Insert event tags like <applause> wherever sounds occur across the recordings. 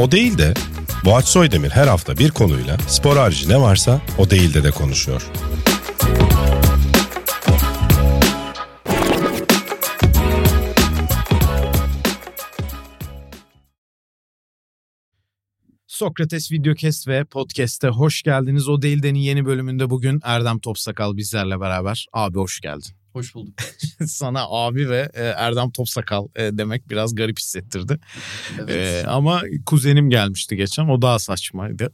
O değil de Boğaç Soydemir her hafta bir konuyla spor harici ne varsa o değil de de konuşuyor. Sokrates Videocast ve Podcast'e hoş geldiniz. O Değilden'in yeni bölümünde bugün Erdem Topsakal bizlerle beraber. Abi hoş geldin. Hoş bulduk. <laughs> Sana abi ve e, Erdem Topsakal e, demek biraz garip hissettirdi. Evet. E, ama kuzenim gelmişti geçen o daha saçmaydı.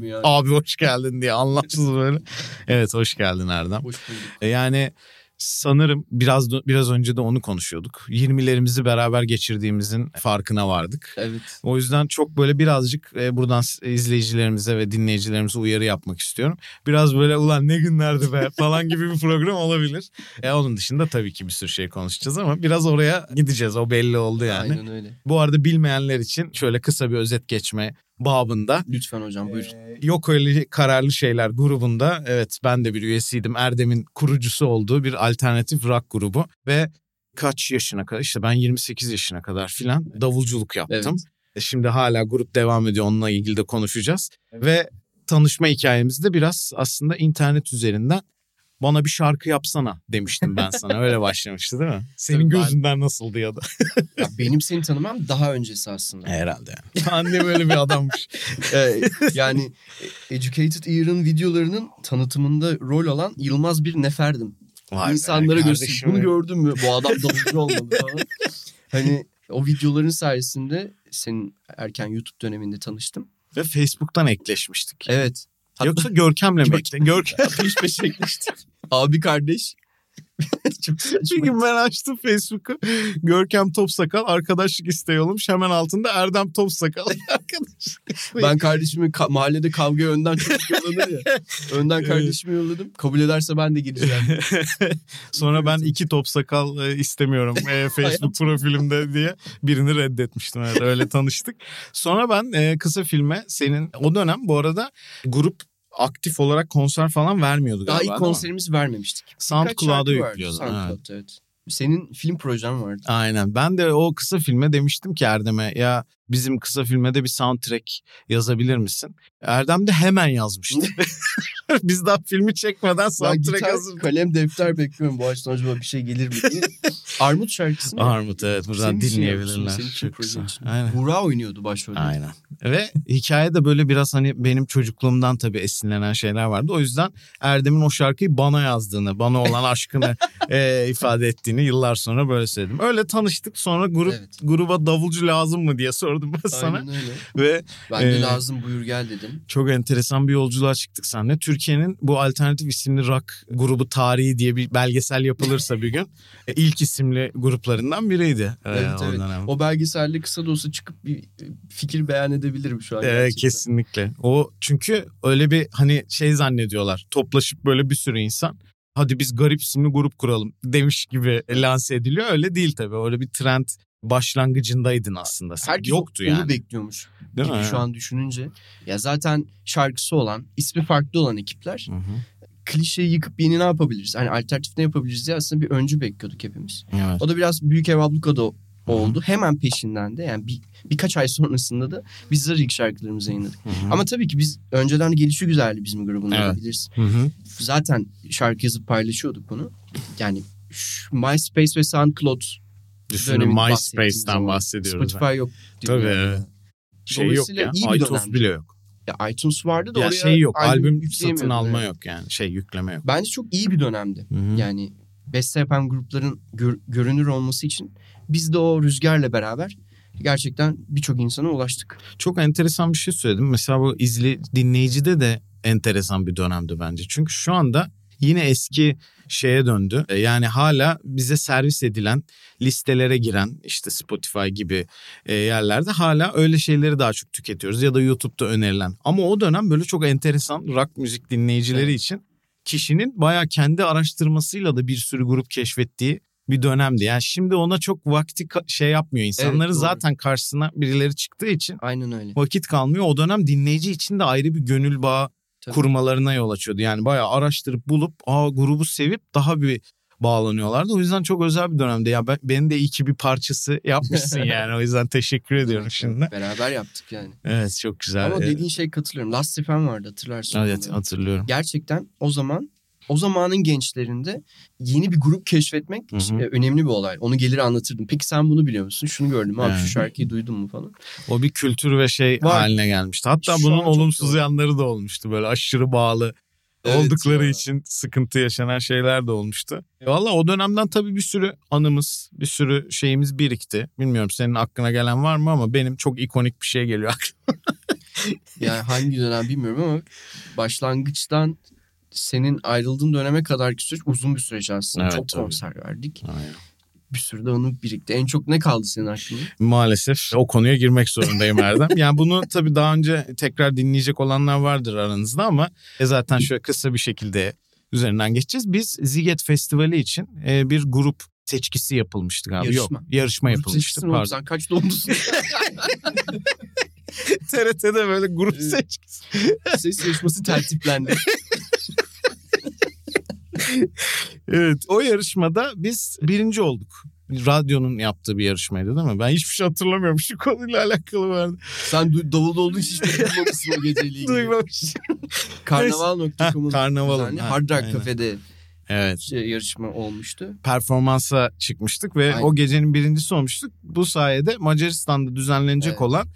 Ee, yani. <laughs> abi hoş geldin diye anlamsız böyle. Evet hoş geldin Erdem. Hoş bulduk. E, Yani sanırım biraz biraz önce de onu konuşuyorduk. 20'lerimizi beraber geçirdiğimizin farkına vardık. Evet. O yüzden çok böyle birazcık e, buradan izleyicilerimize ve dinleyicilerimize uyarı yapmak istiyorum. Biraz böyle ulan ne günlerdi be falan gibi bir program olabilir. E, onun dışında tabii ki bir sürü şey konuşacağız ama biraz oraya gideceğiz. O belli oldu yani. Aynen öyle. Bu arada bilmeyenler için şöyle kısa bir özet geçme babında. Lütfen hocam buyur. Ee, Yok öyle kararlı şeyler grubunda evet ben de bir üyesiydim. Erdem'in kurucusu olduğu bir alternatif rock grubu ve kaç yaşına kadar işte ben 28 yaşına kadar filan davulculuk yaptım. E, Şimdi hala grup devam ediyor onunla ilgili de konuşacağız. Ve tanışma hikayemiz de biraz aslında internet üzerinden bana bir şarkı yapsana demiştim ben sana. Öyle başlamıştı değil mi? <laughs> Senin Tabii ben- gözünden nasıldı ya da? Ya benim seni tanımam daha öncesi aslında. Herhalde yani. Annem öyle bir adammış. <laughs> Ee, yani Educated Ear'ın videolarının tanıtımında rol alan Yılmaz bir neferdim. Vay İnsanlara göster. kardeşim Bunu gördün mü? Bu adam davulcu falan. Hani o videoların sayesinde senin erken YouTube döneminde tanıştım. Ve Facebook'tan ekleşmiştik. Evet. Hatta Yoksa Görkem'le mi? Görkem. peş peşe <laughs> ekleştik. Abi kardeş. <laughs> Çok Bir saçma. gün ben açtım Facebook'u. Görkem Topsakal arkadaşlık isteği olmuş. Hemen altında Erdem Topsakal <laughs> isteği. Ben kardeşimi ka- mahallede kavga önden çok yollanır ya. <laughs> Önden kardeşimi yolladım. Kabul ederse ben de gireceğim. Sonra ben iki Topsakal e, istemiyorum e, Facebook profilimde diye birini reddetmiştim. Evet, öyle tanıştık. Sonra ben e, kısa filme senin o dönem bu arada grup aktif olarak konser falan vermiyordu Daha galiba. ilk değil mi? konserimizi vermemiştik. SoundCloud'a şarkı vardı, yüklüyordun. SoundCloud'da evet. Senin film projen vardı. Aynen. Ben de o kısa filme demiştim ki Erdem'e ya bizim kısa filme de bir soundtrack yazabilir misin? Erdem de hemen yazmıştı. <laughs> Biz daha filmi çekmeden soundtrack gitar, hazırladık. kalem, defter bekliyorum. Bu açıdan acaba bir şey gelir mi diye. <laughs> Armut şarkısı mı? Armut evet buradan Senin dinleyebilirler. Senin için Çok için. Aynen. Buğra oynuyordu başrolde. Aynen. Ve hikaye de böyle biraz hani benim çocukluğumdan tabii esinlenen şeyler vardı. O yüzden Erdem'in o şarkıyı bana yazdığını, bana olan <laughs> aşkını e, ifade ettiğini yıllar sonra böyle söyledim. Öyle tanıştık. Sonra grup Evet. gruba davulcu lazım mı diye sordum ben sana. Aynen öyle. Ve Ben de Ee, lazım buyur gel dedim. Çok enteresan bir yolculuğa çıktık seninle. Türkiye'nin bu alternatif isimli rock grubu tarihi diye bir belgesel yapılırsa bir gün e, ilk isimli gruplarından biriydi. e, Evet, o evet. O belgeselde kısa da olsa çıkıp bir fikir beyan edebilirim şu an. Gerçekten. kesinlikle. O çünkü öyle bir hani şey zannediyorlar. Toplaşıp böyle bir sürü insan hadi biz garip isimli grup kuralım demiş gibi lanse ediliyor. Öyle değil tabii. Öyle bir trend başlangıcındaydın aslında. Sen. Herkes Yoktu onu yani. bekliyormuş Değil gibi mi? şu an düşününce. Ya zaten şarkısı olan, ismi farklı olan ekipler Hı hı. klişeyi yıkıp yeni ne yapabiliriz? Hani alternatif ne yapabiliriz diye aslında bir öncü bekliyorduk hepimiz. Evet. O da biraz Büyük Ev Abluka'da Hı hı. oldu. Hemen peşinden de yani bir, birkaç ay sonrasında da bizler ilk şarkılarımızı yayınladık. Hı hı. Ama tabii ki biz önceden gelişi güzeldi bizim grubun Evet. bilirsin. Hı hı. Zaten şarkı yazıp paylaşıyorduk bunu. Yani şu MySpace ve SoundCloud Düşünün zaman bahsediyoruz. Spotify yok. Tabii. yani. Şey yok ya. iTunes bile yok. Ya iTunes vardı da Ya oraya şey yok. Albüm satın alma yok yani. Şey yükleme yok. Bence çok iyi bir dönemdi. Hı hı. Yani beste yapan grupların gör- görünür olması için biz de o rüzgarla beraber gerçekten birçok insana ulaştık. Çok enteresan bir şey söyledim. Mesela bu izli dinleyicide de enteresan bir dönemdi bence. Çünkü şu anda yine eski şeye döndü. E, Yani hala bize servis edilen listelere giren işte Spotify gibi e, yerlerde hala öyle şeyleri daha çok tüketiyoruz ya da YouTube'da önerilen. Ama o dönem böyle çok enteresan rock müzik dinleyicileri Evet. için kişinin bayağı kendi araştırmasıyla da bir sürü grup keşfettiği bir dönemdi. Yani şimdi ona çok vakti şey yapmıyor. İnsanların doğru. zaten karşısına birileri çıktığı için Aynen öyle. vakit kalmıyor. O dönem dinleyici için de ayrı bir gönül bağı Tabii. kurmalarına yol açıyordu. Yani bayağı araştırıp bulup aa grubu sevip daha bir bağlanıyorlardı. O yüzden çok özel bir dönemde. Ya ben, benim de iyi ki bir parçası <laughs> yapmışsın yani. O yüzden teşekkür ediyorum şimdi. Beraber yaptık yani. Evet çok güzel. Ama Ee, dediğin şey katılıyorum. Last FM vardı hatırlarsın. Evet onu. hatırlıyorum. Gerçekten o zaman o zamanın gençlerinde yeni bir grup keşfetmek Hı hı. e, önemli bir olay. Onu gelir anlatırdım. Peki sen bunu biliyor musun? Şunu gördüm abi şu şarkıyı duydun mu falan. O bir kültür ve şey Var. haline gelmişti. Hatta Şu bunun olumsuz doğru. yanları da olmuştu. Böyle aşırı bağlı Evet oldukları ya. için sıkıntı yaşanan şeyler de olmuştu. E Valla o dönemden tabii bir sürü anımız, bir sürü şeyimiz birikti. Bilmiyorum senin aklına gelen var mı ama benim çok ikonik bir şey geliyor aklıma. <laughs> Yani hangi dönem bilmiyorum ama başlangıçtan senin ayrıldığın döneme kadarki süreç uzun bir süreç aslında. Evet, çok tabii. konser verdik. Bir sürü de anı birikti. En çok ne kaldı senin aklında? Maalesef o konuya girmek zorundayım Erdem. Yani bunu tabii daha önce tekrar dinleyecek olanlar vardır aranızda ama e zaten şöyle kısa bir şekilde üzerinden geçeceğiz. Biz Ziget Festivali için e, bir grup seçkisi yapılmıştı galiba. Yarışma. Yok yarışma yapılmıştı Seçsin oğlum, pardon. Sen kaç doğumlusun? <laughs> TRT'de böyle grup seçkisi. Ses yarışması tertiplendi. <laughs> <laughs> Evet o yarışmada biz birinci olduk. Radyonun yaptığı bir yarışmaydı değil mi? Ben hiçbir şey hatırlamıyorum. Şu konuyla alakalı vardı. Sen du- davulda olduğun hiçbir şey duymamışsın o geceyle ilgili. Duymamış. Karnaval.com'un düzenli ha, Hard Rock aynen. Cafe'de Evet. şey, yarışma olmuştu. Performansa çıkmıştık ve Aynen. o gecenin birincisi olmuştuk. Bu sayede Macaristan'da düzenlenecek Evet. olan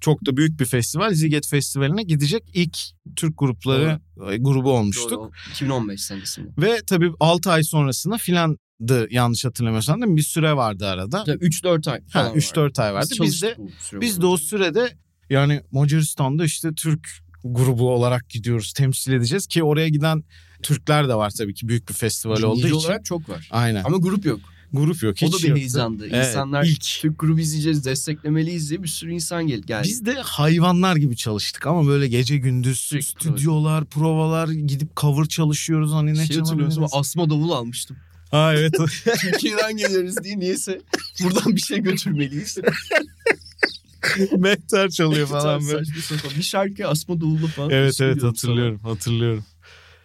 çok da büyük bir festival Ziget Festivali'ne gidecek ilk Türk grupları e, grubu olmuştuk. Doğru, 2015 senesinde. Ve tabii 6 ay sonrasında filandı yanlış hatırlamıyorsam değil mi? Bir süre vardı arada. 3-4 ay Ha, falan 3-4 ay vardı. Biz Biz de Biz de o sürede yani Macaristan'da işte Türk grubu olarak gidiyoruz, temsil edeceğiz ki oraya giden Türkler de var tabii ki büyük bir festival olduğu Dinleyici için. olarak çok var. Aynen. Ama grup yok. Grup yok. o hiç da bir yoktu. heyecandı. Evet, İnsanlar ilk. Türk grubu izleyeceğiz, desteklemeliyiz diye bir sürü insan gel geldi. Biz de hayvanlar gibi çalıştık ama böyle gece gündüz Sürekli stüdyolar, provalar gidip cover çalışıyoruz hani ne şey hatırlıyorsun asma davul almıştım. Ha evet. <laughs> Türkiye'den geliyoruz diye niyeyse buradan bir şey götürmeliyiz. <laughs> Mehter çalıyor falan böyle. saçma sapan. Bir şarkı asma davullu falan. Evet evet söylüyorum sana. hatırlıyorum hatırlıyorum.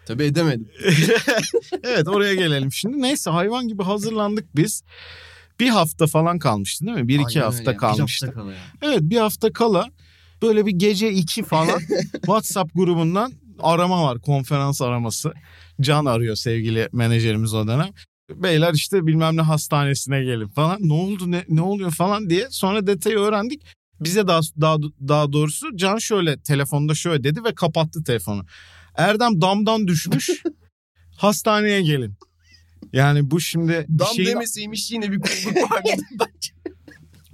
Tabii edemedim. <laughs> evet oraya gelelim şimdi. Neyse hayvan gibi hazırlandık biz. Bir hafta falan kalmıştı değil mi? Bir iki Aynen hafta öyle. kalmıştı. Bir hafta kala ya. Evet bir hafta kala böyle bir gece iki falan <laughs> WhatsApp grubundan arama var. Konferans araması. Can arıyor sevgili menajerimiz o dönem. Beyler işte bilmem ne hastanesine gelin falan. Ne oldu ne, ne oluyor falan diye. Sonra detayı öğrendik. Bize daha, daha, daha doğrusu Can şöyle telefonda şöyle dedi ve kapattı telefonu. Erdem damdan düşmüş. hastaneye gelin. Yani bu şimdi Dam şeyin, demeseymiş yine bir kulluk vardı.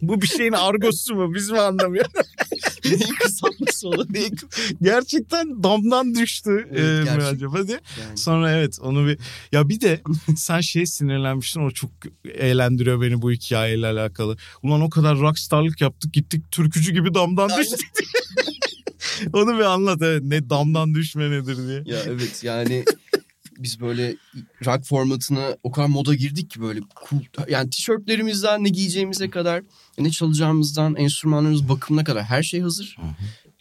Bu bir şeyin argosu mu biz mi anlamıyoruz? <laughs> Neyin kısaltması olabilir? Gerçekten damdan düştü Evet, e, mi acaba diye. Yani. Sonra evet onu bir ya bir de sen şey sinirlenmiştin o çok eğlendiriyor beni bu hikayeyle alakalı. Ulan o kadar rockstarlık yaptık gittik türkücü gibi damdan Aynen. düştük. <laughs> onu bir anlat evet ne damdan düşme nedir diye. Ya evet yani biz böyle rock formatına o kadar moda girdik ki böyle cool. Yani tişörtlerimizden ne giyeceğimize kadar ne çalacağımızdan enstrümanlarımız bakımına kadar her şey hazır.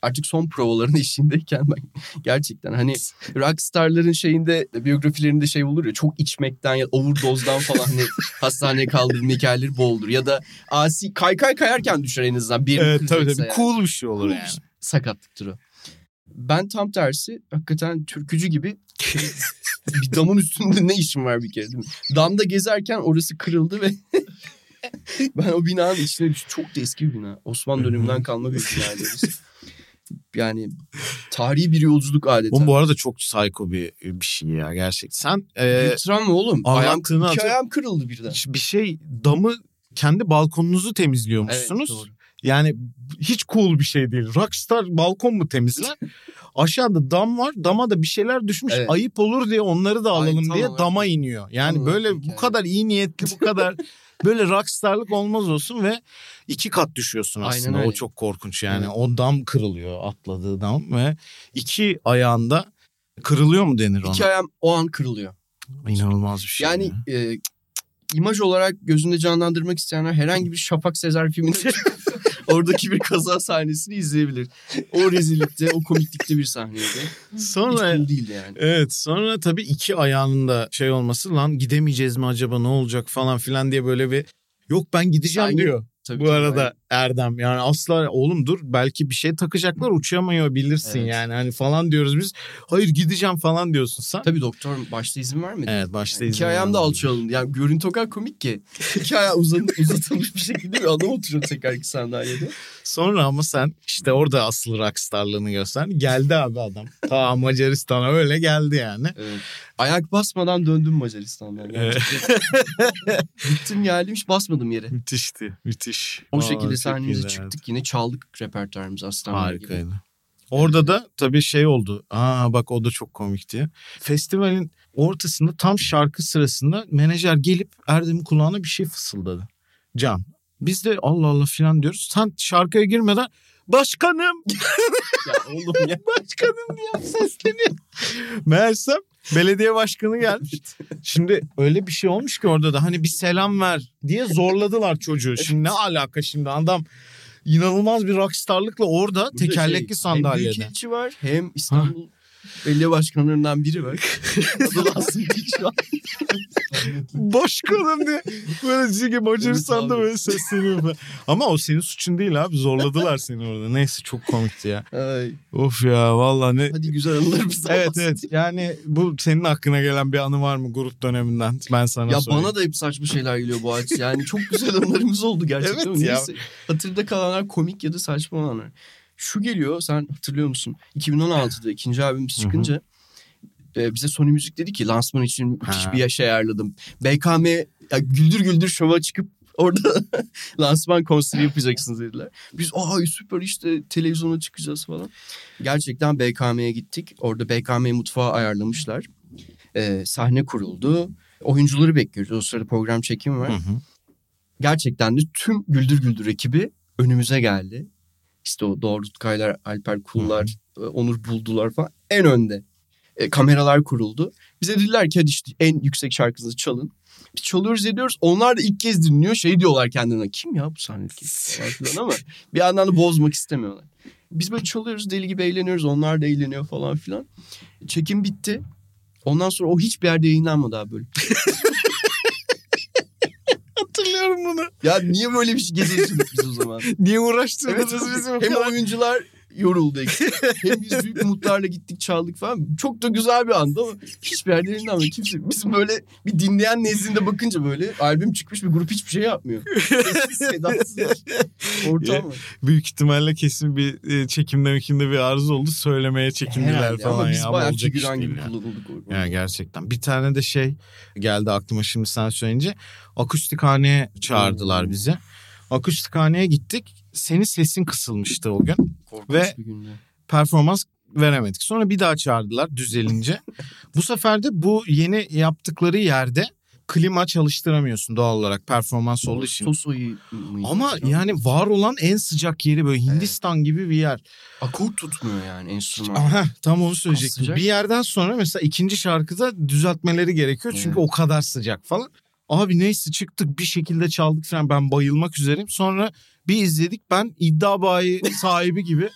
Artık son provaların <laughs> eşiğindeyken ben gerçekten hani rockstarların şeyinde biyografilerinde şey olur ya çok içmekten ya overdose'dan falan hani <laughs> hastaneye kaldırılma hikayeleri boldur. Ya da asi kaykay kayarken düşer en azından bir Evet tabii tabii yani. cool bir şey olur Cool yani. bir sakatlıktır o. Ben tam tersi hakikaten türkücü gibi <laughs> <laughs> bir damın üstünde ne işim var bir kere? Damda gezerken orası kırıldı ve <laughs> ben o binanın içine düştüm. Çok da eski bir bina. Osmanlı döneminden kalma bir orası. Yani tarihi bir yolculuk adeta. Oğlum bu arada çok psycho bir, bir şey ya gerçekten. Sen e, bir travma oğlum. Ayağım, iki ayağım kırıldı birden. bir şey damı kendi balkonunuzu Evet temizliyormuşsunuz. doğru. Yani hiç cool bir şey değil. Rockstar balkon mu temizler? <laughs> Aşağıda dam var. Dama da bir şeyler düşmüş. Evet. Ayıp olur diye onları da Ay, alalım tam diye olarak. dama iniyor. Yani Tam böyle olarak bu kadar iyi niyetli bu kadar <laughs> böyle rockstarlık olmaz olsun ve iki kat düşüyorsun Aynen aslında. öyle. O çok korkunç yani. Evet. O dam kırılıyor atladığı dam ve iki ayağında kırılıyor mu denir ona? İki ayağım o an kırılıyor. İnanılmaz bir şey. Yani ya. e, imaj olarak gözünde canlandırmak isteyenler herhangi bir Şafak Sezer filminde <laughs> oradaki bir kaza sahnesini izleyebilir. O rezillikte, o komiklikte bir sahneydi. Hiç Sonra cool değildi yani. Evet sonra tabii iki ayağının da şey olması lan gidemeyeceğiz mi acaba ne olacak falan filan diye böyle bir yok ben gideceğim Aynen. diyor. Tabii, Bu tabii, arada Erdem yani asla oğlum dur belki bir şey takacaklar uçamıyor bilirsin Evet. yani hani falan diyoruz biz. Hayır gideceğim falan diyorsun sen. Tabii doktor başta izin vermedi. Evet başta Yani izin iki ayağım da alındı. Yani görüntü o kadar komik ki. İki ayağı uzan, <laughs> uzatılmış bir şekilde bir adam oturuyor tekerlekli sandalyede. Sonra ama sen işte orada asıl rockstarlığını göster. Geldi abi adam. Ta <laughs> Macaristan'a öyle geldi yani. Evet. Ayak basmadan döndüm Macaristan'dan. Evet. Gittim geldim hiç basmadım yere. Müthişti. Müthiş. O Aa, şekilde çok sahnemize iyiydi, çıktık yine çaldık repertuarımızı aslanlar gibi. Harikaydı. Orada da tabii şey oldu. Aa bak o da çok komikti. Festivalin ortasında tam şarkı sırasında menajer gelip Erdem'in kulağına bir şey fısıldadı. Can. Biz de Allah Allah filan diyoruz. Sen şarkıya girmeden başkanım <laughs> Ya oğlum ya. <laughs> başkanım diye sesleniyor. Meğersem <laughs> belediye başkanı gelmiş. Şimdi öyle bir şey olmuş ki orada da hani bir selam ver diye zorladılar çocuğu. Şimdi ne alaka şimdi adam inanılmaz bir rockstarlıkla orada Burada tekerlekli şey, Hem sandalyede. Büyükelçi var hem İstanbul belediye başkanlarından biri var. <laughs> Adı Lansın Dilç var. <laughs> Başkanım diye böyle çünkü Macaristan'da böyle sesleniyor falan. Ama o senin suçun değil abi zorladılar seni orada. Neyse çok komikti ya. Ay, Of ya vallahi ne... hadi güzel anılarımızdan Evet evet yani bu senin aklına gelen bir anı var mı grup döneminden ben sana Ya sorayım. bana da hep saçma şeyler geliyor bu aç. Yani çok güzel anılarımız oldu gerçekten. Evet ya. Neyse, hatırda kalanlar komik ya da saçma olanlar. Şu geliyor sen hatırlıyor musun? 2016'da ikinci albümümüz çıkınca e, bize Sony Müzik dedi ki lansman için müthiş Ha. bir yaş ayarladım. BKM ya, güldür güldür şova çıkıp <laughs> orada lansman konseri yapacaksınız dediler. Biz aa süper işte televizyona çıkacağız falan. Gerçekten BKM'ye gittik. Orada BKM mutfağı ayarlamışlar. E, sahne kuruldu. Oyuncuları bekliyoruz. O sırada program çekimi var Hı hı. gerçekten de tüm Güldür Güldür ekibi önümüze geldi. İşte o Doğru Tutkaylar, Alper Kullar, e, Onur Buldular falan en önde. E, kameralar kuruldu. Bize dediler ki hadi işte en yüksek şarkınızı çalın. Biz çalıyoruz ediyoruz. Onlar da ilk kez dinliyor. Şey diyorlar kendilerine kim ya bu sahnedeki <laughs> falan ama bir yandan da bozmak istemiyorlar. Biz böyle çalıyoruz deli gibi eğleniyoruz. Onlar da eğleniyor falan filan. Çekim bitti. Ondan sonra o hiçbir yerde yayınlanmadı abi böyle. <laughs> Hatırlıyorum bunu. Ya niye böyle bir şey geziyorsunuz biz o zaman? <laughs> Niye uğraştırdınız Evet, bizi bu hem kadar? oyuncular yoruldu hem biz büyük umutlarla gittik çaldık falan. Çok da güzel bir andı ama hiçbir yerde yayınlanmadı. Kimse bizim böyle bir dinleyen nezdinde bakınca böyle albüm çıkmış bir grup hiçbir şey yapmıyor. Sessiz sedasızlar. Ortam var. Büyük ihtimalle kesin bir e, çekimde mekimde bir arıza oldu. Söylemeye çekindiler Herhalde falan. ama biz ya. Ama bayağı değil gibi ya. kullanıldık orada. Ya gerçekten. Bir tane de şey geldi aklıma şimdi sen söyleyince. Akustikhaneye çağırdılar Hmm. bizi. Akustikhaneye gittik. Senin sesin kısılmıştı o gün. Korkunç Ve- bir gündü. Performans veremedik. Sonra bir daha çağırdılar düzelince. <laughs> bu sefer de bu yeni yaptıkları yerde klima çalıştıramıyorsun doğal olarak performans olduğu için. Toso'yu? Ama yani var olan en sıcak yeri böyle Hindistan gibi bir yer. Akort tutmuyor yani enstrüman. Aha, tam onu söyleyecektim. Bir yerden sonra mesela ikinci şarkıda düzeltmeleri gerekiyor. Çünkü Evet. o kadar sıcak falan. Abi neyse çıktık bir şekilde çaldık falan ben bayılmak üzereyim. Sonra bir izledik ben iddia bayi <laughs> sahibi gibi.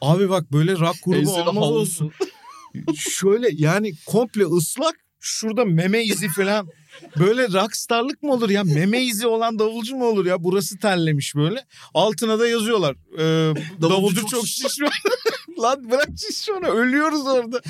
Abi bak böyle rock grubu olmaz olsun. Şöyle yani komple ıslak şurada meme izi falan. Böyle rockstarlık mı olur ya? Meme izi olan davulcu mu olur ya? Burası terlemiş böyle. Altına da yazıyorlar. Ee, davulcu, çok çok şişman. <laughs> Lan bırak şişmanı ölüyoruz orada.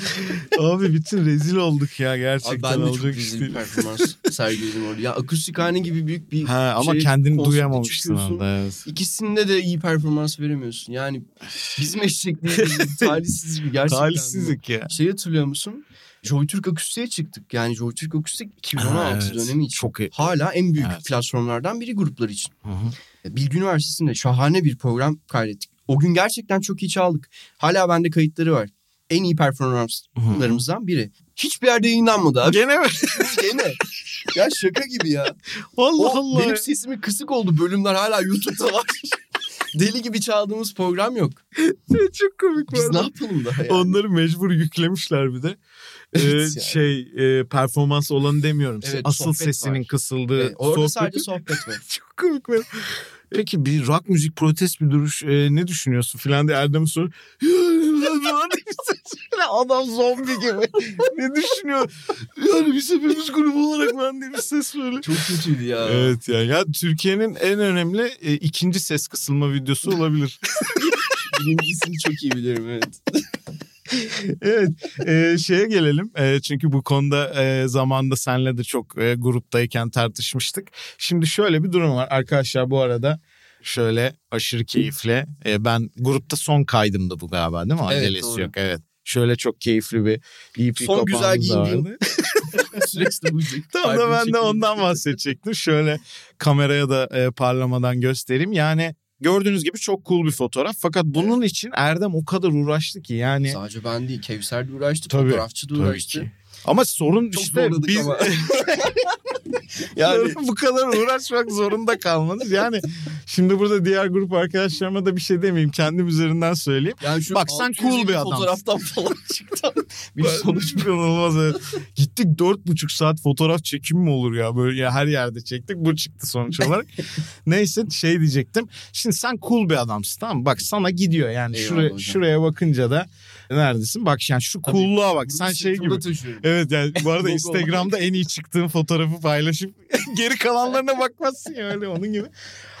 Abi bütün rezil olduk ya Abi gerçekten ben de çok rezil bir performans <laughs> sergiledim orada. Ya akustikhane gibi büyük bir Ha, ama şey, kendini duyamamışsın orada. Evet. İkisinde de iyi performans veremiyorsun. Yani <laughs> bizim eşekliğimiz talihsiz bir gerçekten. Talihsizlik ya. Şey hatırlıyor musun? Joy Türk Akustik'e çıktık. Yani Joy Türk Akustik 2016 Ha, evet. dönemi için. Çok iyi. Hala en büyük Evet. platformlardan biri gruplar için. Hı hı. Bilgi Üniversitesi'nde şahane bir program kaydettik. O gün gerçekten çok iyi çaldık. Hala bende kayıtları var. En iyi performanslarımızdan biri. Hiçbir yerde yayınlanmadı abi. Gene mi? <laughs> Gene. Ya şaka gibi ya. Allah O, Allah. benim sesimin kısık oldu bölümler hala YouTube'da var. <laughs> Deli gibi çaldığımız program yok. Çok komik Biz ne yapalım daha yani? Onları mecbur yüklemişler bir de. Yani. Şey e, performans olanı demiyorum. Evet, Asıl sesinin var. kısıldığı Evet, orada sohbeti. sadece sohbet var. <laughs> Çok komik. böyle. <laughs> Peki bir rock müzik protest bir duruş e, ne düşünüyorsun filan diye Erdem'e sor. <laughs> Adam zombi gibi. ne düşünüyor? Yani biz hepimiz grup olarak ben diye bir ses böyle. Çok kötüydü ya. Evet ya. Ya Türkiye'nin en önemli e, ikinci ses kısılma videosu olabilir. Birincisini çok iyi bilirim evet. <laughs> evet e, şeye gelelim e, çünkü bu konuda e, zamanda senle de çok e, gruptayken tartışmıştık. Şimdi şöyle bir durum var arkadaşlar bu arada şöyle aşırı keyifli e, ben grupta son kaydımdı bu galiba değil mi? Evet, Acelesi doğru. yok evet. Şöyle çok keyifli bir EP Son güzel <laughs> buydu. Tam da ben de ondan bahsedecektim. Şöyle kameraya da e, parlamadan göstereyim. Yani gördüğünüz gibi çok cool bir fotoğraf. Fakat bunun için Erdem o kadar uğraştı ki yani. Sadece ben değil. Kevser de uğraştı. Tabii, fotoğrafçı da Tabii uğraştı. ki. Ama sorun Çok işte biz ama. <laughs> yani bu kadar uğraşmak zorunda kalmanız. Yani şimdi burada diğer grup arkadaşlarıma da bir şey demeyeyim. Kendim üzerinden söyleyeyim. Yani şu Bak sen cool 650 bir adamsın. Fotoğraftan falan <laughs> çıktı. bir sonuç inanılmaz evet. Gittik dört buçuk saat fotoğraf çekimi mi olur ya? Böyle ya her yerde çektik. Bu çıktı sonuç olarak. <laughs> Neyse şey diyecektim. Şimdi sen cool bir adamsın tamam mı? Bak sana gidiyor yani. Eyvallah Şuraya, hocam. şuraya bakınca da neredesin? Bak yani şu Tabii. coolluğa bak. Sen şey gibi. Taşıyorum. Evet yani bu arada Instagram'da en iyi çıktığın fotoğrafı paylaşıp <laughs> geri kalanlarına bakmazsın ya öyle onun gibi.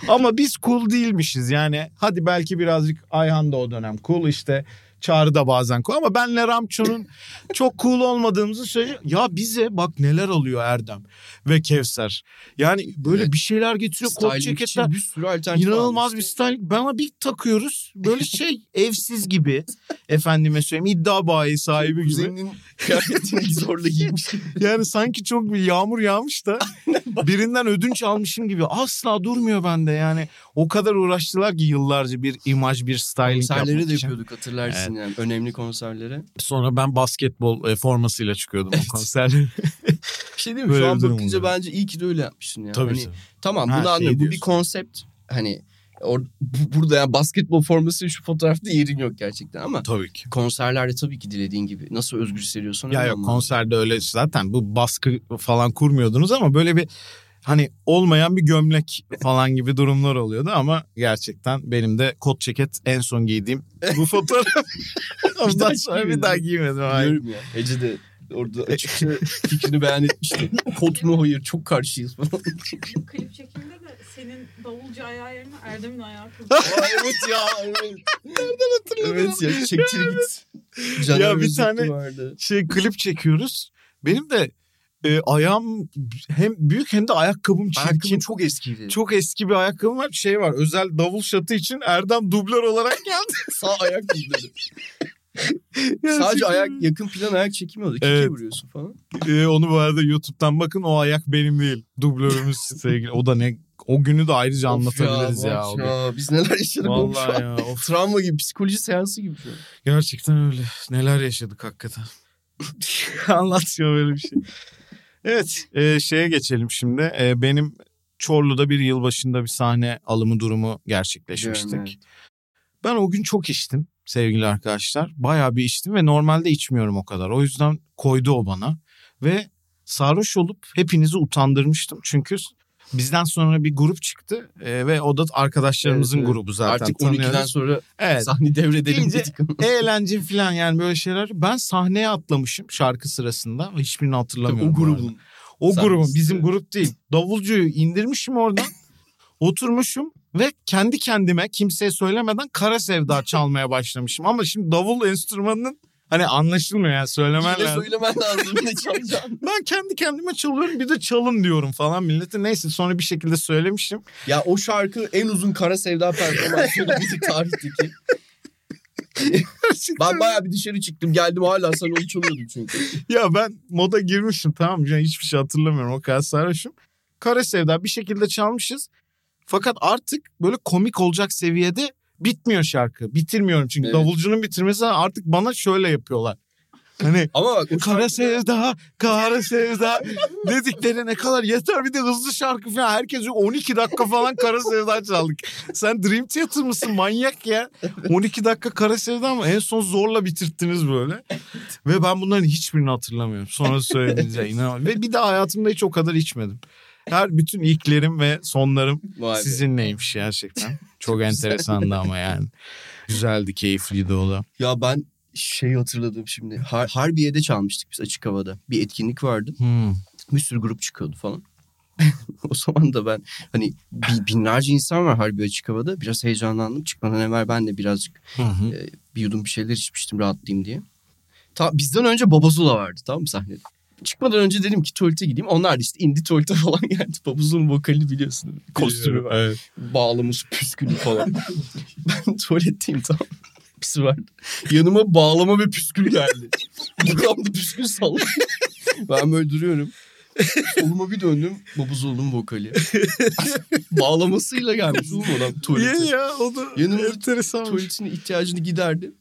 Ama biz cool değilmişiz yani. Hadi belki birazcık Ayhan da o dönem cool işte. Çağrı da bazen cool ama benle Ramço'nun <laughs> çok cool olmadığımızı söylüyor. Ya bize bak neler alıyor Erdem ve Kevser. Yani böyle Evet. bir şeyler getiriyor kot ceketler. bir sürü alternatif İnanılmaz bir almıştı. styling. Bana bir takıyoruz. Böyle şey <laughs> evsiz gibi. Efendime söyleyeyim iddia bayi sahibi gibi. Kuzeninin kıyafetini <laughs> zorla giymiş. Yani sanki çok bir yağmur yağmış da birinden ödünç almışım gibi. Asla durmuyor bende yani. O kadar uğraştılar ki yıllarca bir imaj, bir styling yapmak de için. yapıyorduk hatırlarsın yani. Önemli konserleri. Sonra ben basketbol e, formasıyla çıkıyordum Evet. o konserlere. <laughs> Bir şey değil mi? Böyle Şu an bakınca oluyor. bence iyi ki de öyle yapmışsın ya. Tabii Hani, tabii. tamam bunu anlıyorum. Bu bir konsept. Hani or, bu- burada yani basketbol forması şu fotoğrafta yerin yok gerçekten ama Tabii ki. konserlerde tabii ki dilediğin gibi nasıl özgür hissediyorsan Ya yok konserde öyle zaten bu baskı falan kurmuyordunuz ama böyle bir hani olmayan bir gömlek falan gibi durumlar oluyordu ama gerçekten benim de kot ceket en son giydiğim bu fotoğraf. <laughs> Ondan daha sonra bir daha giymedim. Hayır. Biliyorum ya. Ece de orada açıkça fikrini beyan etmişti. Kot mu hayır çok karşıyız falan. Klip çekiminde de senin davulcu ayağı yerine Erdem'in ayağı kıldı. Evet ya. Evet. Nereden hatırladın? Evet ya çektir git. Caner Ya bir tane- vardı. Şey klip çekiyoruz. Benim de e, ayağım hem büyük hem de ayakkabım çirkin. Ayakkabı çok eskiydi. Çok eski bir ayakkabım var. Şey var özel davul şatı için Erdem dublör olarak geldi. <laughs> Sağ ayak. Gerçekten. <laughs> Sadece ayak yakın plan ayak çekmiyordu. Kike Evet. vuruyorsun falan. Ee, onu bu arada YouTube'dan bakın o ayak benim değil. Dublörümüz <laughs> sevgili. O da ne o günü de ayrıca anlatabiliriz Of ya. bak o gün. ya. Biz neler yaşadık Vallahi ya. Of. Travma gibi psikoloji seansı gibi şu an. Gerçekten öyle. Neler yaşadık hakikaten. Anlatıyor böyle bir şey. Evet e, şeye geçelim şimdi. E, benim Çorlu'da bir yılbaşında bir sahne alımı durumu gerçekleşmiştik. Biliyorum, Ben o gün çok içtim sevgili arkadaşlar. Bayağı bir içtim ve normalde içmiyorum o kadar. O yüzden koydu o bana. Ve sarhoş olup hepinizi utandırmıştım. Çünkü bizden sonra bir grup çıktı e, ve o da arkadaşlarımızın Evet, grubu zaten. Artık 12'den tanıyoruz. sonra Evet. sahne devredelim İnce- dedik. Eğlence falan yani böyle şeyler. Ben sahneye atlamışım şarkı sırasında. Hiçbirini hatırlamıyorum. o bu arada. grubun. O grubun bizim grup değil. Davulcuyu indirmişim oradan. <laughs> oturmuşum ve kendi kendime kimseye söylemeden Kara Sevda çalmaya başlamışım. Ama şimdi davul enstrümanının hani anlaşılmıyor yani söylemen Yine lazım. söylemen lazım ne <laughs> çalacağını. Ben kendi kendime çalıyorum bir de çalın diyorum falan millete. Neyse sonra bir şekilde söylemişim. Ya o şarkı en uzun Kara Sevda performansı olabilir tarihteki. Ben bayağı bir dışarı çıktım geldim hala sen onu çalıyordun çünkü. Ya ben moda girmişim tamam mı? Yani hiçbir şey hatırlamıyorum o kadar sarhoşum. Kara Sevda bir şekilde çalmışız. Fakat artık böyle komik olacak seviyede bitmiyor şarkı. Bitirmiyorum çünkü Evet. davulcunun bitirmesi artık bana şöyle yapıyorlar. Hani Ama bak Kara şarkıda- Sevda, Kara Sevda dedikleri ne kadar yeter bir de hızlı şarkı falan. Herkes yok 12 dakika falan Kara Sevda çaldık. Sen Dream Theater mısın manyak ya? 12 dakika Kara Sevda mı? En son zorla bitirttiniz böyle. Ve ben bunların hiçbirini hatırlamıyorum. Sonra söylediğinizde <laughs> inanamam. Ve bir daha hayatımda hiç o kadar içmedim. Her bütün ilklerim ve sonlarım Vay sizinleymiş gerçekten. <laughs> Çok enteresandı ama yani. Güzeldi, keyifliydi o da. Ya ben şey hatırladım şimdi. Har- Harbiye'de çalmıştık biz açık havada. Bir etkinlik vardı. Hmm. Bir sürü grup çıkıyordu falan. <laughs> o zaman da ben hani bi- binlerce insan var Harbiye açık havada. Biraz heyecanlandım. Çıkmadan evvel ben de birazcık Hı hı. e, bir yudum bir şeyler içmiştim rahatlayayım diye. Ta, bizden önce Babazula vardı tamam mı sahnede. Çıkmadan önce dedim ki tuvalete gideyim. Onlar da işte indi tuvalete <laughs> falan geldi. Babazula'nın vokalini biliyorsun. Kostümü var. Evet. Bağlamış püskülü falan. <laughs> ben tuvaletteyim tamam. Pisi vardı. Yanıma bağlama ve püskül geldi. Buramda püskül salladı. ben böyle duruyorum. Soluma bir döndüm. Babuzol'un vokali. Bağlamasıyla gelmiş oğlum adam tuvalete. Niye ya? O da Yanımda enteresan. Tuvaletine ihtiyacını giderdi.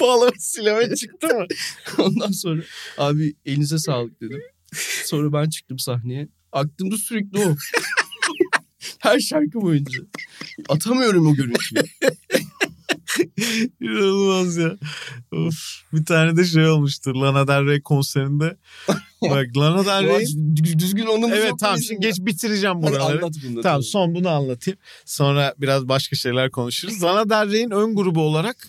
Bağlamasıyla ve çıktı mı? <laughs> Ondan sonra abi elinize sağlık dedim. Sonra ben çıktım sahneye. Aklımda sürekli o. <laughs> Her şarkı boyunca. Atamıyorum o görüntüyü. İnanılmaz ya. Of. Bir tane de şey olmuştur. Lana Del Rey konserinde. <laughs> Bak Lana Del Rey. Dü- Düzgün onun Evet tamam şimdi geç bitireceğim buraları. Anlat bunu. Tamam son bunu anlatayım. Sonra biraz başka şeyler konuşuruz. Lana Del Rey'in ön grubu olarak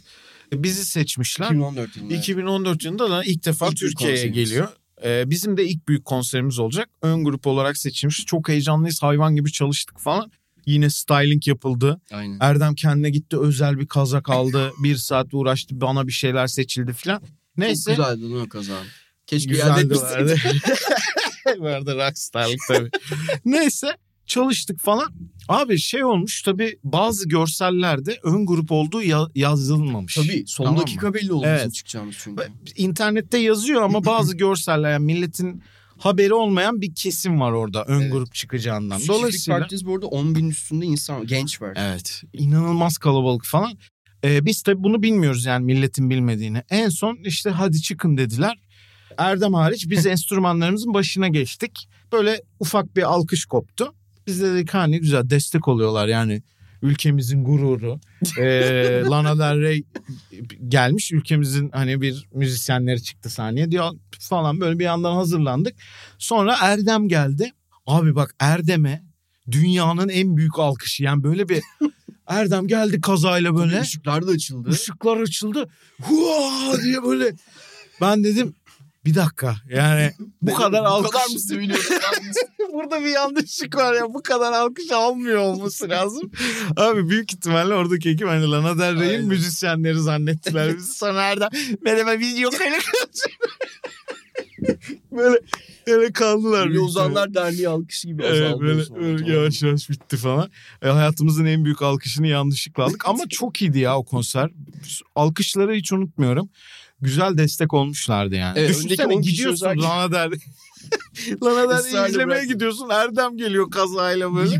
bizi seçmişler. 2014 yılında. 2014 yılında da ilk defa İlk Türkiye'ye geliyor. Ee, bizim de ilk büyük konserimiz olacak. Ön grup olarak seçilmiş. Çok heyecanlıyız. Hayvan gibi çalıştık falan. Yine styling yapıldı. Aynen. Erdem kendine gitti özel bir kazak aldı. bir saat uğraştı bana bir şeyler seçildi falan. Neyse. Çok güzeldi lan o kazan. Keşke Güzeldi iade vardı. <laughs> etmeseydik. vardı rockstarlık tabii. <laughs> Neyse çalıştık falan. Abi şey olmuş tabii bazı görsellerde ön grup olduğu ya- yazılmamış. Tabii son Tamam mı? dakika belli oldu Evet. çıkacağımız çünkü. İnternette yazıyor ama bazı <clears throat> görseller yani milletin haberi olmayan bir kesim var orada ön Evet. grup çıkacağından. Dolayısıyla... Dolayısıyla Partiz bu arada 10 bin üstünde insan. Genç var. evet inanılmaz kalabalık falan. Ee, biz tabii bunu bilmiyoruz yani milletin bilmediğini. En son işte hadi çıkın dediler. Erdem hariç biz <laughs> enstrümanlarımızın başına geçtik. Böyle ufak bir alkış koptu. Biz de dedik ha ne güzel destek oluyorlar yani ülkemizin gururu. Ee, <laughs> Lana Del Rey gelmiş ülkemizin hani bir müzisyenleri çıktı sahneye diyor falan böyle bir yandan hazırlandık. Sonra Erdem geldi. Abi bak Erdem'e dünyanın en büyük alkışı yani böyle bir <laughs> Erdem geldi kazayla böyle. Işıklar da açıldı. Işıklar açıldı. Hua diye böyle. Ben dedim bir dakika yani <laughs> bu kadar Bu alkış. kadar mı seviniyoruz? Burada bir yanlışlık var ya bu kadar alkış almıyor olması lazım. Abi büyük ihtimalle oradaki ekip hani Lana Del Rey'in müzisyenleri zannettiler bizi. Sonra Erdem merhaba biz yok öyle <laughs> Böyle öyle kaldılar. Böyle büyük ihtimalle. Ozanlar Derneği alkışı gibi Evet, azaldı. böyle, sonra. böyle Tamam. yavaş yavaş bitti falan. E, hayatımızın en büyük alkışını yanlışlıkla aldık. Ama <laughs> çok iyiydi ya o konser. Alkışları hiç unutmuyorum. Güzel destek olmuşlardı yani. Evet, Düşünsene gidiyorsun özellikle- Lana Del <laughs> Lana Del Israrla izlemeye gidiyorsun. Erdem geliyor kazayla böyle.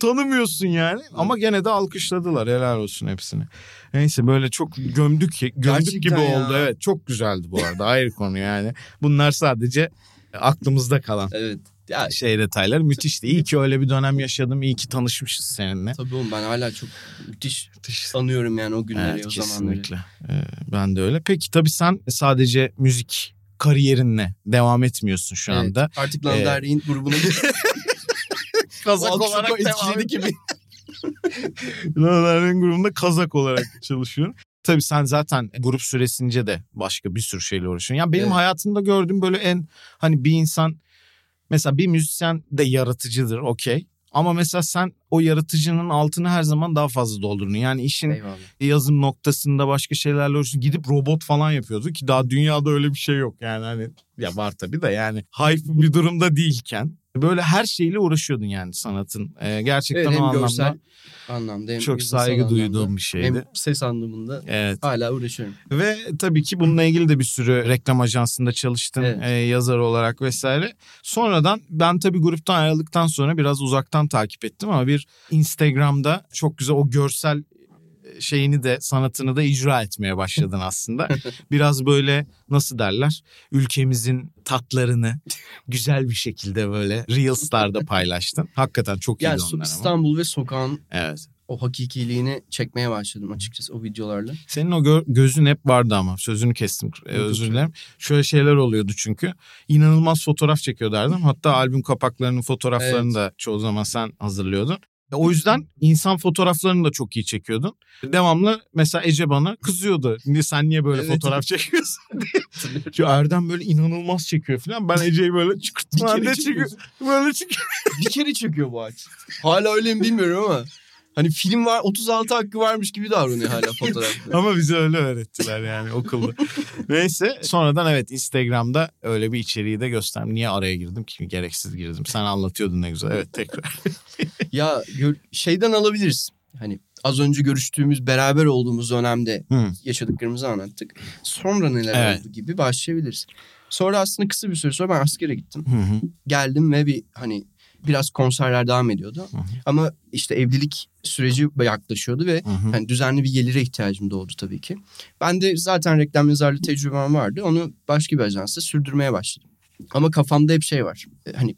Tanımıyorsun yani. Ama gene de alkışladılar. Helal olsun hepsine. Neyse böyle çok gömdük gömdük Gerçekten gibi ya. oldu. Evet çok güzeldi bu arada. Ayrı konu yani. Bunlar sadece aklımızda kalan Evet. Ya şey detaylar müthişti. İyi ki öyle bir dönem yaşadım. İyi ki tanışmışız seninle. tabii oğlum ben hala çok müthiş sanıyorum yani o günleri Evet o zamanları. kesinlikle. Ee, ben de öyle. Peki tabii sen sadece müzik kariyerinle devam etmiyorsun şu Evet, anda. Artık Lana Ee, grubuna <laughs> Kazak olarak devam gibi. Lanaların grubunda kazak olarak çalışıyorum. Tabii sen zaten grup süresince de başka bir sürü şeyle uğraşıyorsun. Ya benim Evet. hayatımda gördüğüm böyle en hani bir insan mesela bir müzisyen de yaratıcıdır okey. Ama mesela sen o yaratıcının altını her zaman daha fazla doldurdun. Yani işin Eyvallah. yazım noktasında başka şeylerle uğraşıyorsun. Gidip robot falan yapıyordu ki daha dünyada öyle bir şey yok. Yani hani ya var tabii de yani hype bir durumda değilken böyle her şeyle uğraşıyordun yani sanatın. Ee, gerçekten Evet, o hem anlamda görsel anlamda hem çok saygı anlamda, duyduğum bir şeydi. Hem ses anlamında Evet. hala uğraşıyorum. Ve tabii ki bununla ilgili de bir sürü reklam ajansında çalıştın Evet. e, yazar olarak vesaire. Sonradan ben tabii gruptan ayrıldıktan sonra biraz uzaktan takip ettim ama bir Instagram'da çok güzel o görsel şeyini de sanatını da icra etmeye başladın aslında. <laughs> Biraz böyle nasıl derler ülkemizin tatlarını güzel bir şekilde böyle Reels'larda paylaştın. Hakikaten çok iyiydi Yani onlar ama. İstanbul ve sokağın Evet. o hakikiliğini çekmeye başladım açıkçası o videolarla. Senin o gö- gözün hep vardı ama sözünü kestim e, Yok, özür dilerim. Şöyle şeyler oluyordu çünkü. İnanılmaz fotoğraf çekiyor derdim. Hatta albüm kapaklarının fotoğraflarını Evet. da çoğu zaman sen hazırlıyordun. O yüzden insan fotoğraflarını da çok iyi çekiyordun. Devamlı mesela Ece bana kızıyordu. Niye sen niye böyle Evet. fotoğraf çekiyorsun <laughs> diye. Şu Erdem böyle inanılmaz çekiyor falan. Ben Ece'yi böyle çıkırt Bir kere halde çekiyor. Böyle çekiyor. bir kere çekiyor bu ağaç. Hala öyle mi bilmiyorum ama. Hani film var 36 hakkı varmış gibi davranıyor hala <laughs> fotoğrafta. Ama bize öyle öğrettiler yani okulda. <laughs> Neyse sonradan evet Instagram'da öyle bir içeriği de gösterdim. Niye araya girdim ki? Gereksiz girdim. Sen anlatıyordun ne güzel. Evet tekrar. <laughs> ya şeyden alabiliriz. Hani az önce görüştüğümüz beraber olduğumuz dönemde Hı. yaşadıklarımızı anlattık. Sonra neler Evet. oldu gibi başlayabiliriz. Sonra aslında kısa bir süre sonra ben askere gittim. Hı hı. Geldim ve bir hani biraz konserler devam ediyordu. Hı hı. Ama işte evlilik süreci yaklaşıyordu ve Hı hı. hani düzenli bir gelire ihtiyacım doğdu tabii ki. Ben de zaten reklam yazarlığı tecrübem vardı. Onu başka bir ajansta sürdürmeye başladım. Ama kafamda hep şey var. E, Hani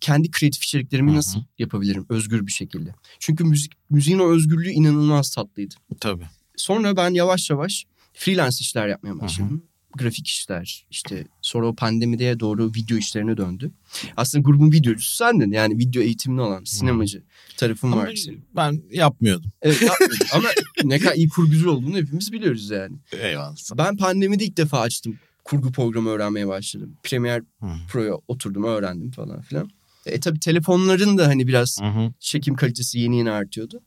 kendi kreatif içeriklerimi Hı hı. nasıl yapabilirim özgür bir şekilde. Çünkü müzik müziğin o özgürlüğü inanılmaz tatlıydı. Tabii. Sonra ben yavaş yavaş freelance işler yapmaya başladım. Grafik işler işte sonra o pandemiye doğru video işlerine döndü. Aslında grubun videocusu sendin yani video eğitimli olan sinemacı tarafım Ama var senin. ben yapmıyordum. Evet yapmıyordum ama ne kadar iyi kurgucu olduğunu hepimiz biliyoruz yani. Eyvallah. Ben pandemide ilk defa açtım. Kurgu programı öğrenmeye başladım. Premiere Hı. Pro'ya oturdum öğrendim falan filan. E tabi telefonların da hani biraz hı. çekim kalitesi yeni yeni artıyordu.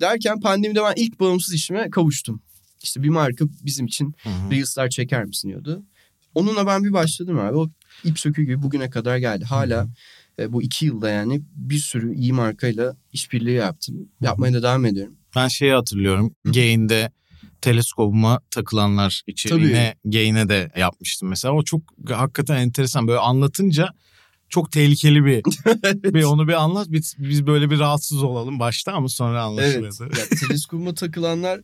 Derken pandemide ben ilk bağımsız işime kavuştum. İşte bir marka bizim için Hı hı. Reels'lar çeker misin diyordu. Onunla ben bir başladım abi. O ip sökü gibi bugüne kadar geldi. Hala e, bu iki yılda yani bir sürü iyi markayla işbirliği yaptım. Yapmaya da devam ediyorum. Ben şeyi hatırlıyorum. Gain'de teleskopuma takılanlar içeriğine Gain'e de yapmıştım mesela. O çok hakikaten enteresan. Böyle anlatınca çok tehlikeli bir <laughs> bir onu bir anlat. Biz, biz böyle bir rahatsız olalım başta ama sonra Evet. anlaşılır. Ya, teleskopuma takılanlar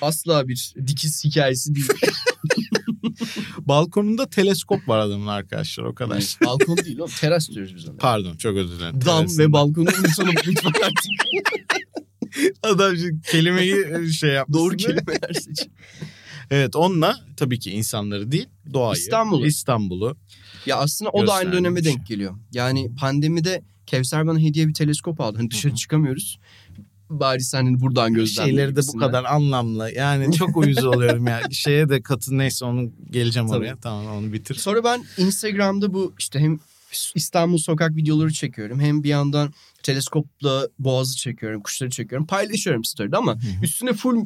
asla bir dikiz hikayesi değil. <laughs> Balkonunda teleskop var adamın arkadaşlar o kadar. Yani balkon değil o teras diyoruz biz ona. Pardon çok özür dilerim. Dam Terasında. ve balkonu unutalım lütfen artık. <laughs> Adam şimdi kelimeyi şey yapmış. Doğru kelimeler seçin. Evet onunla tabii ki insanları değil doğayı. İstanbul'u. İstanbul'u. Ya aslında o da aynı döneme denk geliyor. Yani pandemide Kevser bana hediye bir teleskop aldı. Hani dışarı çıkamıyoruz. Bari sen hani buradan gözlemle. Şeyleri de bu kadar anlamlı. Yani çok uyuz <laughs> oluyorum ya. Şeye de katın neyse onu geleceğim Tabii. oraya. Tamam onu bitir. Sonra ben Instagram'da bu işte hem İstanbul sokak videoları çekiyorum. Hem bir yandan teleskopla boğazı çekiyorum, kuşları çekiyorum. Paylaşıyorum story'de ama üstüne full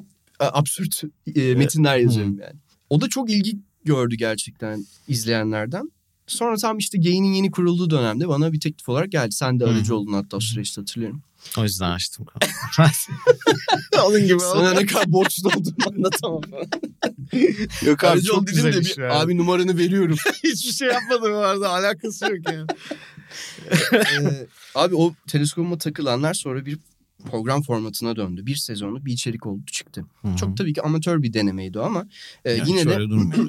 e, absürt e, metinler yazıyorum yani. O da çok ilgi gördü gerçekten izleyenlerden. Sonra tam işte Gain'in yeni kurulduğu dönemde bana bir teklif olarak geldi. Sen de aracı oldun hatta o süreçte hatırlıyorum. O yüzden açtım. <laughs> Onun gibi Sana ne kadar borçlu olduğumu anlatamam falan. <laughs> Yok abi Aracı çok dedim güzel de bir, yani. abi numaranı veriyorum. <laughs> Hiçbir şey yapmadım bu arada alakası yok yani. Ee, abi o teleskopuma takılanlar sonra bir program formatına döndü. Bir sezonu bir içerik oldu çıktı. Çok tabii ki amatör bir denemeydi o ama e, Yani yine de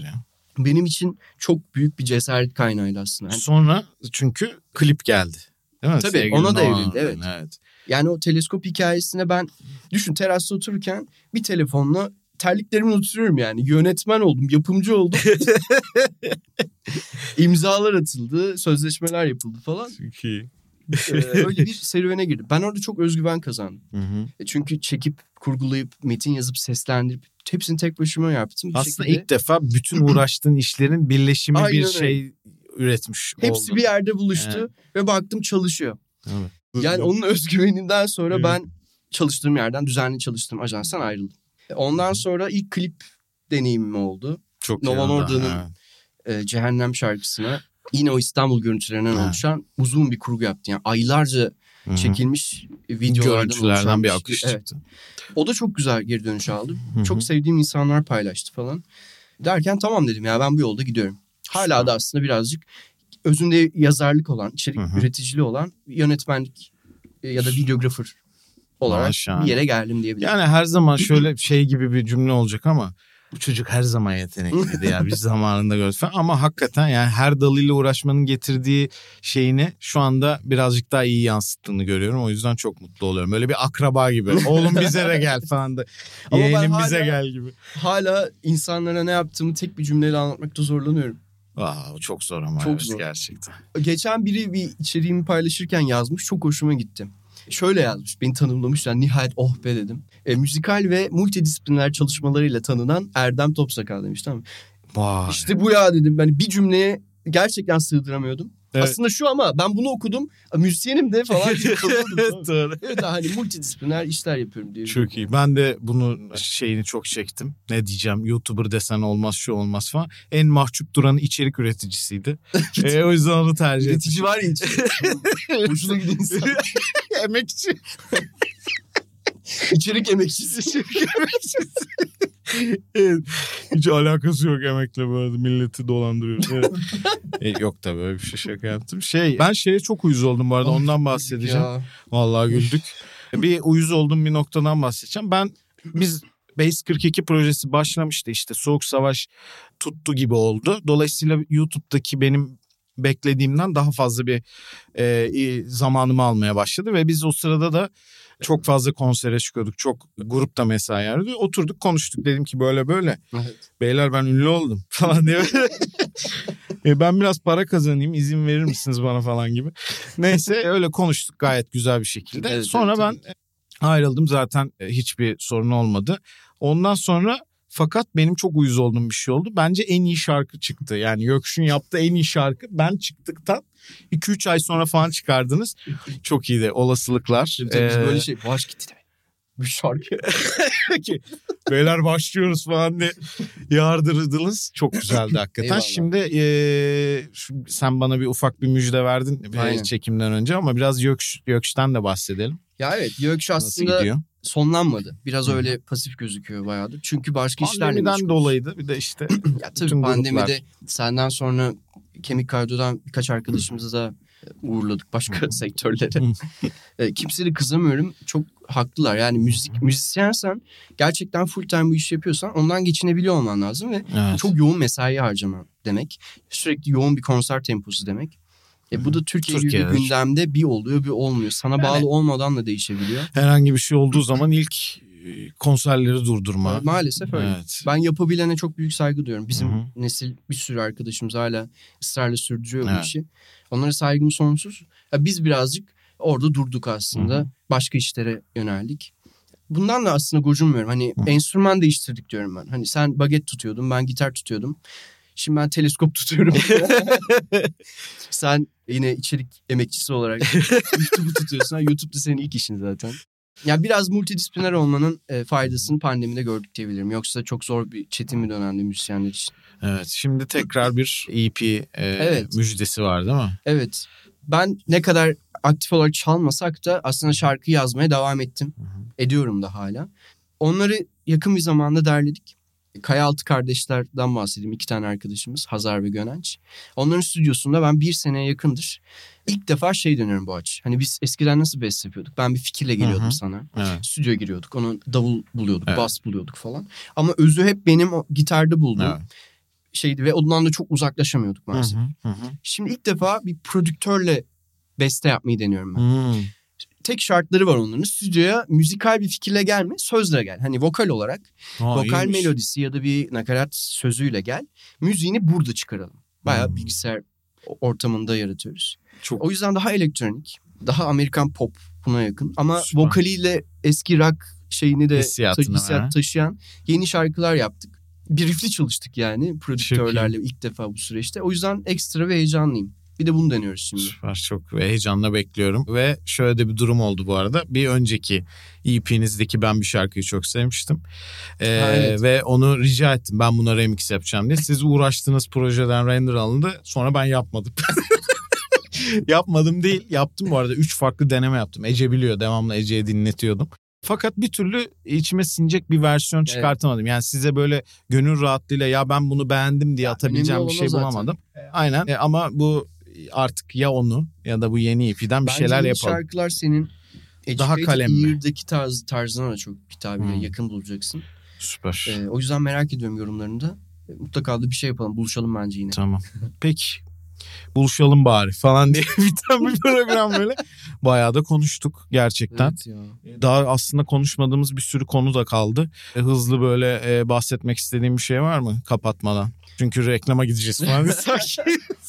ya. <clears throat> benim için çok büyük bir cesaret kaynağıydı aslında. Yani, Sonra çünkü klip geldi. Değil mi? Tabii, Sevgili ona da Noah'nın, evrildi, evet. evet. yani o teleskop hikayesine ben düşün terasta otururken bir telefonla terliklerimi unutuyorum yani. Yönetmen oldum, yapımcı oldum. <laughs> İmzalar atıldı, sözleşmeler yapıldı falan. Çok iyi. Ee, öyle bir serüvene girdim. Ben orada çok özgüven kazandım. Hı hı. E, Çünkü çekip, kurgulayıp, metin yazıp, seslendirip hepsini tek başıma yaptım. Bir Aslında şekilde ilk defa bütün uğraştığın işlerin birleşimi Aynen bir öyle. şey üretmiş hepsi bir yerde buluştu Evet. ve baktım çalışıyor. Evet. Yani onun özgüveninden sonra Evet. ben çalıştığım yerden, düzenli çalıştığım ajanstan ayrıldım. E, Ondan sonra ilk klip deneyimim oldu. çok Nova Norda'nın e, Cehennem şarkısına yine o İstanbul görüntülerinden Ha. oluşan uzun bir kurgu yaptı. Yani aylarca Hı hı. çekilmiş videolardan bir şey. akış Evet. çıktı. O da çok güzel geri dönüş aldı. Hı hı. Çok sevdiğim insanlar paylaştı falan. Derken tamam dedim ya ben bu yolda gidiyorum. Hala da aslında birazcık özünde yazarlık olan, içerik Hı hı. üreticiliği olan yönetmenlik e, ya da videografer olarak Maşallah. bir yere geldim diyebilirim. Yani her zaman şöyle şey gibi bir cümle olacak ama bu çocuk her zaman yetenekliydi ya biz <laughs> zamanında falan. Ama hakikaten yani her dalıyla uğraşmanın getirdiği şeyini şu anda birazcık daha iyi yansıttığını görüyorum. O yüzden çok mutlu oluyorum. Böyle bir akraba gibi. Oğlum bize de gel falan da. Yeğenim hala- bize gel gibi. Hala insanlara ne yaptığımı tek bir cümleyle anlatmakta zorlanıyorum. O çok zor ama Çok evet, zor. gerçekten. Geçen biri bir içeriğimi paylaşırken yazmış. Çok hoşuma gitti. Şöyle yazmış. Beni tanımlamış. Yani nihayet oh be dedim. E, müzikal ve multidisipliner çalışmalarıyla tanınan Erdem Topsakal demiş tamam mı? Vay. İşte bu ya dedim. Ben bir cümleye gerçekten sığdıramıyordum. Evet. Aslında şu ama ben bunu okudum. Müzisyenim de falan. <laughs> mı? Doğru. evet hani multidisipliner işler yapıyorum diye. Çok iyi. Ben de bunu şeyini çok çektim. Ne diyeceğim? YouTuber desen olmaz, şu olmaz falan. En mahcup duran içerik üreticisiydi. <laughs> e, o yüzden onu tercih ettim. Üretici var ya. <laughs> Hoşuna giden insan. Emekçi. İçerik emekçisi. <laughs> Evet. Hiç alakası yok emekle böyle milleti dolandırıyor. Evet. <laughs> E, yok da böyle bir şey şaka yaptım. Şey ben şeye çok uyuz oldum bu arada ondan bahsedeceğim. Ya. Vallahi güldük. <laughs> bir uyuz olduğum bir noktadan bahsedeceğim. Ben biz Base 42 projesi başlamıştı işte Soğuk Savaş tuttu gibi oldu. Dolayısıyla YouTube'daki benim beklediğimden daha fazla bir e, zamanımı almaya başladı ve biz o sırada da çok fazla konsere çıkıyorduk. Çok grupta mesai yarıyordu. Oturduk konuştuk dedim ki böyle böyle Evet. beyler ben ünlü oldum <laughs> falan diye. E, ben biraz para kazanayım izin verir misiniz bana falan gibi. Neyse öyle konuştuk gayet güzel bir şekilde. Evet, sonra evet, ben ayrıldım zaten e, hiçbir sorun olmadı. Ondan sonra fakat benim çok uyuz olduğum bir şey oldu. Bence en iyi şarkı çıktı. Yani Gökşin yaptığı en iyi şarkı. Ben çıktıktan 2-3 ay sonra falan çıkardınız. Çok iyiydi olasılıklar. Şimdi Ee, böyle şey bağış gitti demek. Bu şarkı. <laughs> Peki beyler başlıyoruz falan diye yardırdınız. Çok güzeldi hakikaten. Eyvallah. Şimdi şu- sen bana bir ufak bir müjde verdin bir Aynen. çekimden önce ama biraz Gökş, Gökş'ten de bahsedelim. Ya evet Gökş aslında sonlanmadı. Biraz öyle pasif gözüküyor bayağıdır. Çünkü başka işlerle Pandemiden dolayıydı bir de işte <clears throat> Ya tabii pandemide gruplar. senden sonra Kemik Kardo'dan birkaç arkadaşımızı da uğurladık başka sektörlere. E, Kimseye de kızamıyorum. Çok haklılar. Yani müzik müzisyensen gerçekten full time bu işi yapıyorsan ondan geçinebiliyor olman lazım ve evet. çok yoğun mesai harcama demek. Sürekli yoğun bir konser temposu demek. E, bu da Türkiye gibi Türkiye'de. bir gündemde bir oluyor bir olmuyor. Sana Yani- bağlı olmadan da değişebiliyor. herhangi bir şey olduğu zaman ilk e, konserleri durdurma. Maalesef öyle. Evet. Ben yapabilene çok büyük saygı duyuyorum. Bizim Hı hı. nesil bir sürü arkadaşımız hala ısrarla sürdürüyor bu Evet. işi. Onlara saygım sonsuz. Ya biz birazcık orada durduk aslında. Hı hı. Başka işlere yöneldik. Bundan da aslında gocunmuyorum. Hani enstrüman değiştirdik diyorum ben. Hani sen baget tutuyordun, ben gitar tutuyordum. Şimdi ben teleskop tutuyorum. <laughs> sen yine içerik emekçisi olarak <laughs> YouTube'u tutuyorsun. Ha, YouTube da senin ilk işin zaten. Ya biraz multidisipliner olmanın e, faydasını pandemide gördük diyebilirim. Yoksa çok zor bir çetin bir dönemde müzisyenler için. Evet. Şimdi tekrar bir EP e, Evet. müjdesi var değil mi? Evet. Ben ne kadar aktif olarak çalmasak da aslında şarkı yazmaya devam ettim. Ediyorum da hala. Onları yakın bir zamanda derledik. Kayaaltı kardeşlerden bahsedeyim. iki tane arkadaşımız Hazar ve Gönenç. Onların stüdyosunda ben bir seneye yakındır ilk defa şey dönüyorum bu aç. Hani biz eskiden nasıl best yapıyorduk? Ben bir fikirle geliyordum Hı hı. sana. Evet. Stüdyoya giriyorduk. Onun davul buluyorduk, Evet. bas buluyorduk falan. Ama özü hep benim o gitarda buldum. Evet. Şeydi ve ondan da çok uzaklaşamıyorduk maalesef. hı, hı hı. Şimdi ilk defa bir prodüktörle beste yapmayı deniyorum ben. Hmm. Tek şartları var onların. Stüdyoya müzikal bir fikirle gelme, sözle gel. Hani vokal olarak, Aa, vokal iyiymiş. melodisi ya da bir nakarat sözüyle gel. Müziğini burada çıkaralım. Bayağı Hmm. bilgisayar ortamında yaratıyoruz. Çok O yüzden daha elektronik, daha Amerikan pop buna yakın. Ama Süper. vokaliyle eski rock şeyini de hissiyat taşıyan yeni şarkılar yaptık. Bir riffli çalıştık yani prodüktörlerle ilk defa bu süreçte. O yüzden ekstra ve heyecanlıyım. Bir de bunu deniyoruz şimdi. Süper çok ve heyecanla bekliyorum. Ve şöyle de bir durum oldu bu arada. Bir önceki EP'nizdeki ben bir şarkıyı çok sevmiştim. Ee, Ha, evet. Ve onu rica ettim ben buna remix yapacağım diye. Siz uğraştığınız projeden render alındı. Sonra ben yapmadım. <laughs> Yapmadım değil. Yaptım bu arada. Üç farklı deneme yaptım. Ece biliyor. Devamlı Ece'ye dinletiyordum. Fakat bir türlü içime sinecek bir versiyon çıkartamadım. Yani size böyle gönül rahatlığıyla ya ben bunu beğendim diye Ya, atabileceğim bir şey zaten. bulamadım. Aynen E, ama bu artık ya onu ya da bu yeni EP'den bir Bence şeyler yapalım. şarkılar senin Daha kalemli. Ear'daki tarz, tarzına da çok ediyor. Hmm. Yakın bulacaksın. Süper. Ee, o yüzden merak ediyorum yorumlarını da. E, Mutlaka da bir şey yapalım. Buluşalım bence yine. Tamam. <laughs> Peki. Buluşalım bari falan diye <laughs> biten bir program böyle. Bayağı da konuştuk gerçekten. Evet ya. Daha aslında konuşmadığımız bir sürü konu da kaldı. E, hızlı böyle e, bahsetmek istediğim bir şey var mı kapatmadan? Çünkü reklama gideceğiz falan. <laughs> Sanki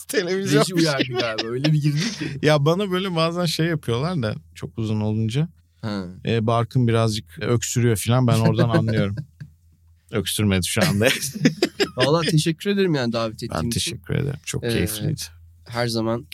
televizyon Reji bir şey. uyardı galiba. Öyle bir girdik ki. <laughs> Ya bana böyle bazen şey yapıyorlar da çok uzun olunca. Ha. E, Barkın birazcık öksürüyor falan ben oradan anlıyorum. <laughs> Öksürmedi şu anda. Valla teşekkür ederim yani davet ettiğin ben için. teşekkür ederim. Çok Ee, keyifliydi. Her zaman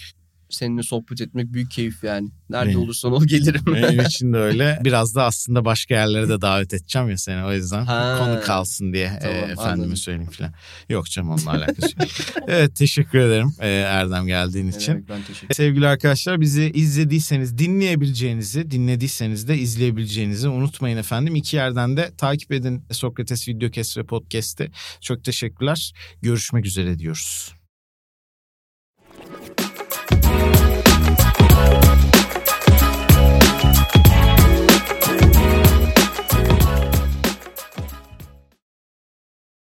seninle sohbet etmek büyük keyif yani. Nerede Benim- olursan ol gelirim. <laughs> Benim <laughs> için de öyle. Biraz da aslında başka yerlere de davet edeceğim ya seni. O yüzden Ha. konu kalsın diye Tamam, e, efendime anladım. söyleyeyim falan. Yok canım onunla alakası yok. <laughs> evet teşekkür ederim e, Erdem geldiğin için. ben teşekkür Sevgili arkadaşlar bizi izlediyseniz dinleyebileceğinizi, dinlediyseniz de izleyebileceğinizi unutmayın efendim. İki yerden de takip edin Sokrates Videokes ve Podcast'i. Çok teşekkürler. Görüşmek üzere diyoruz.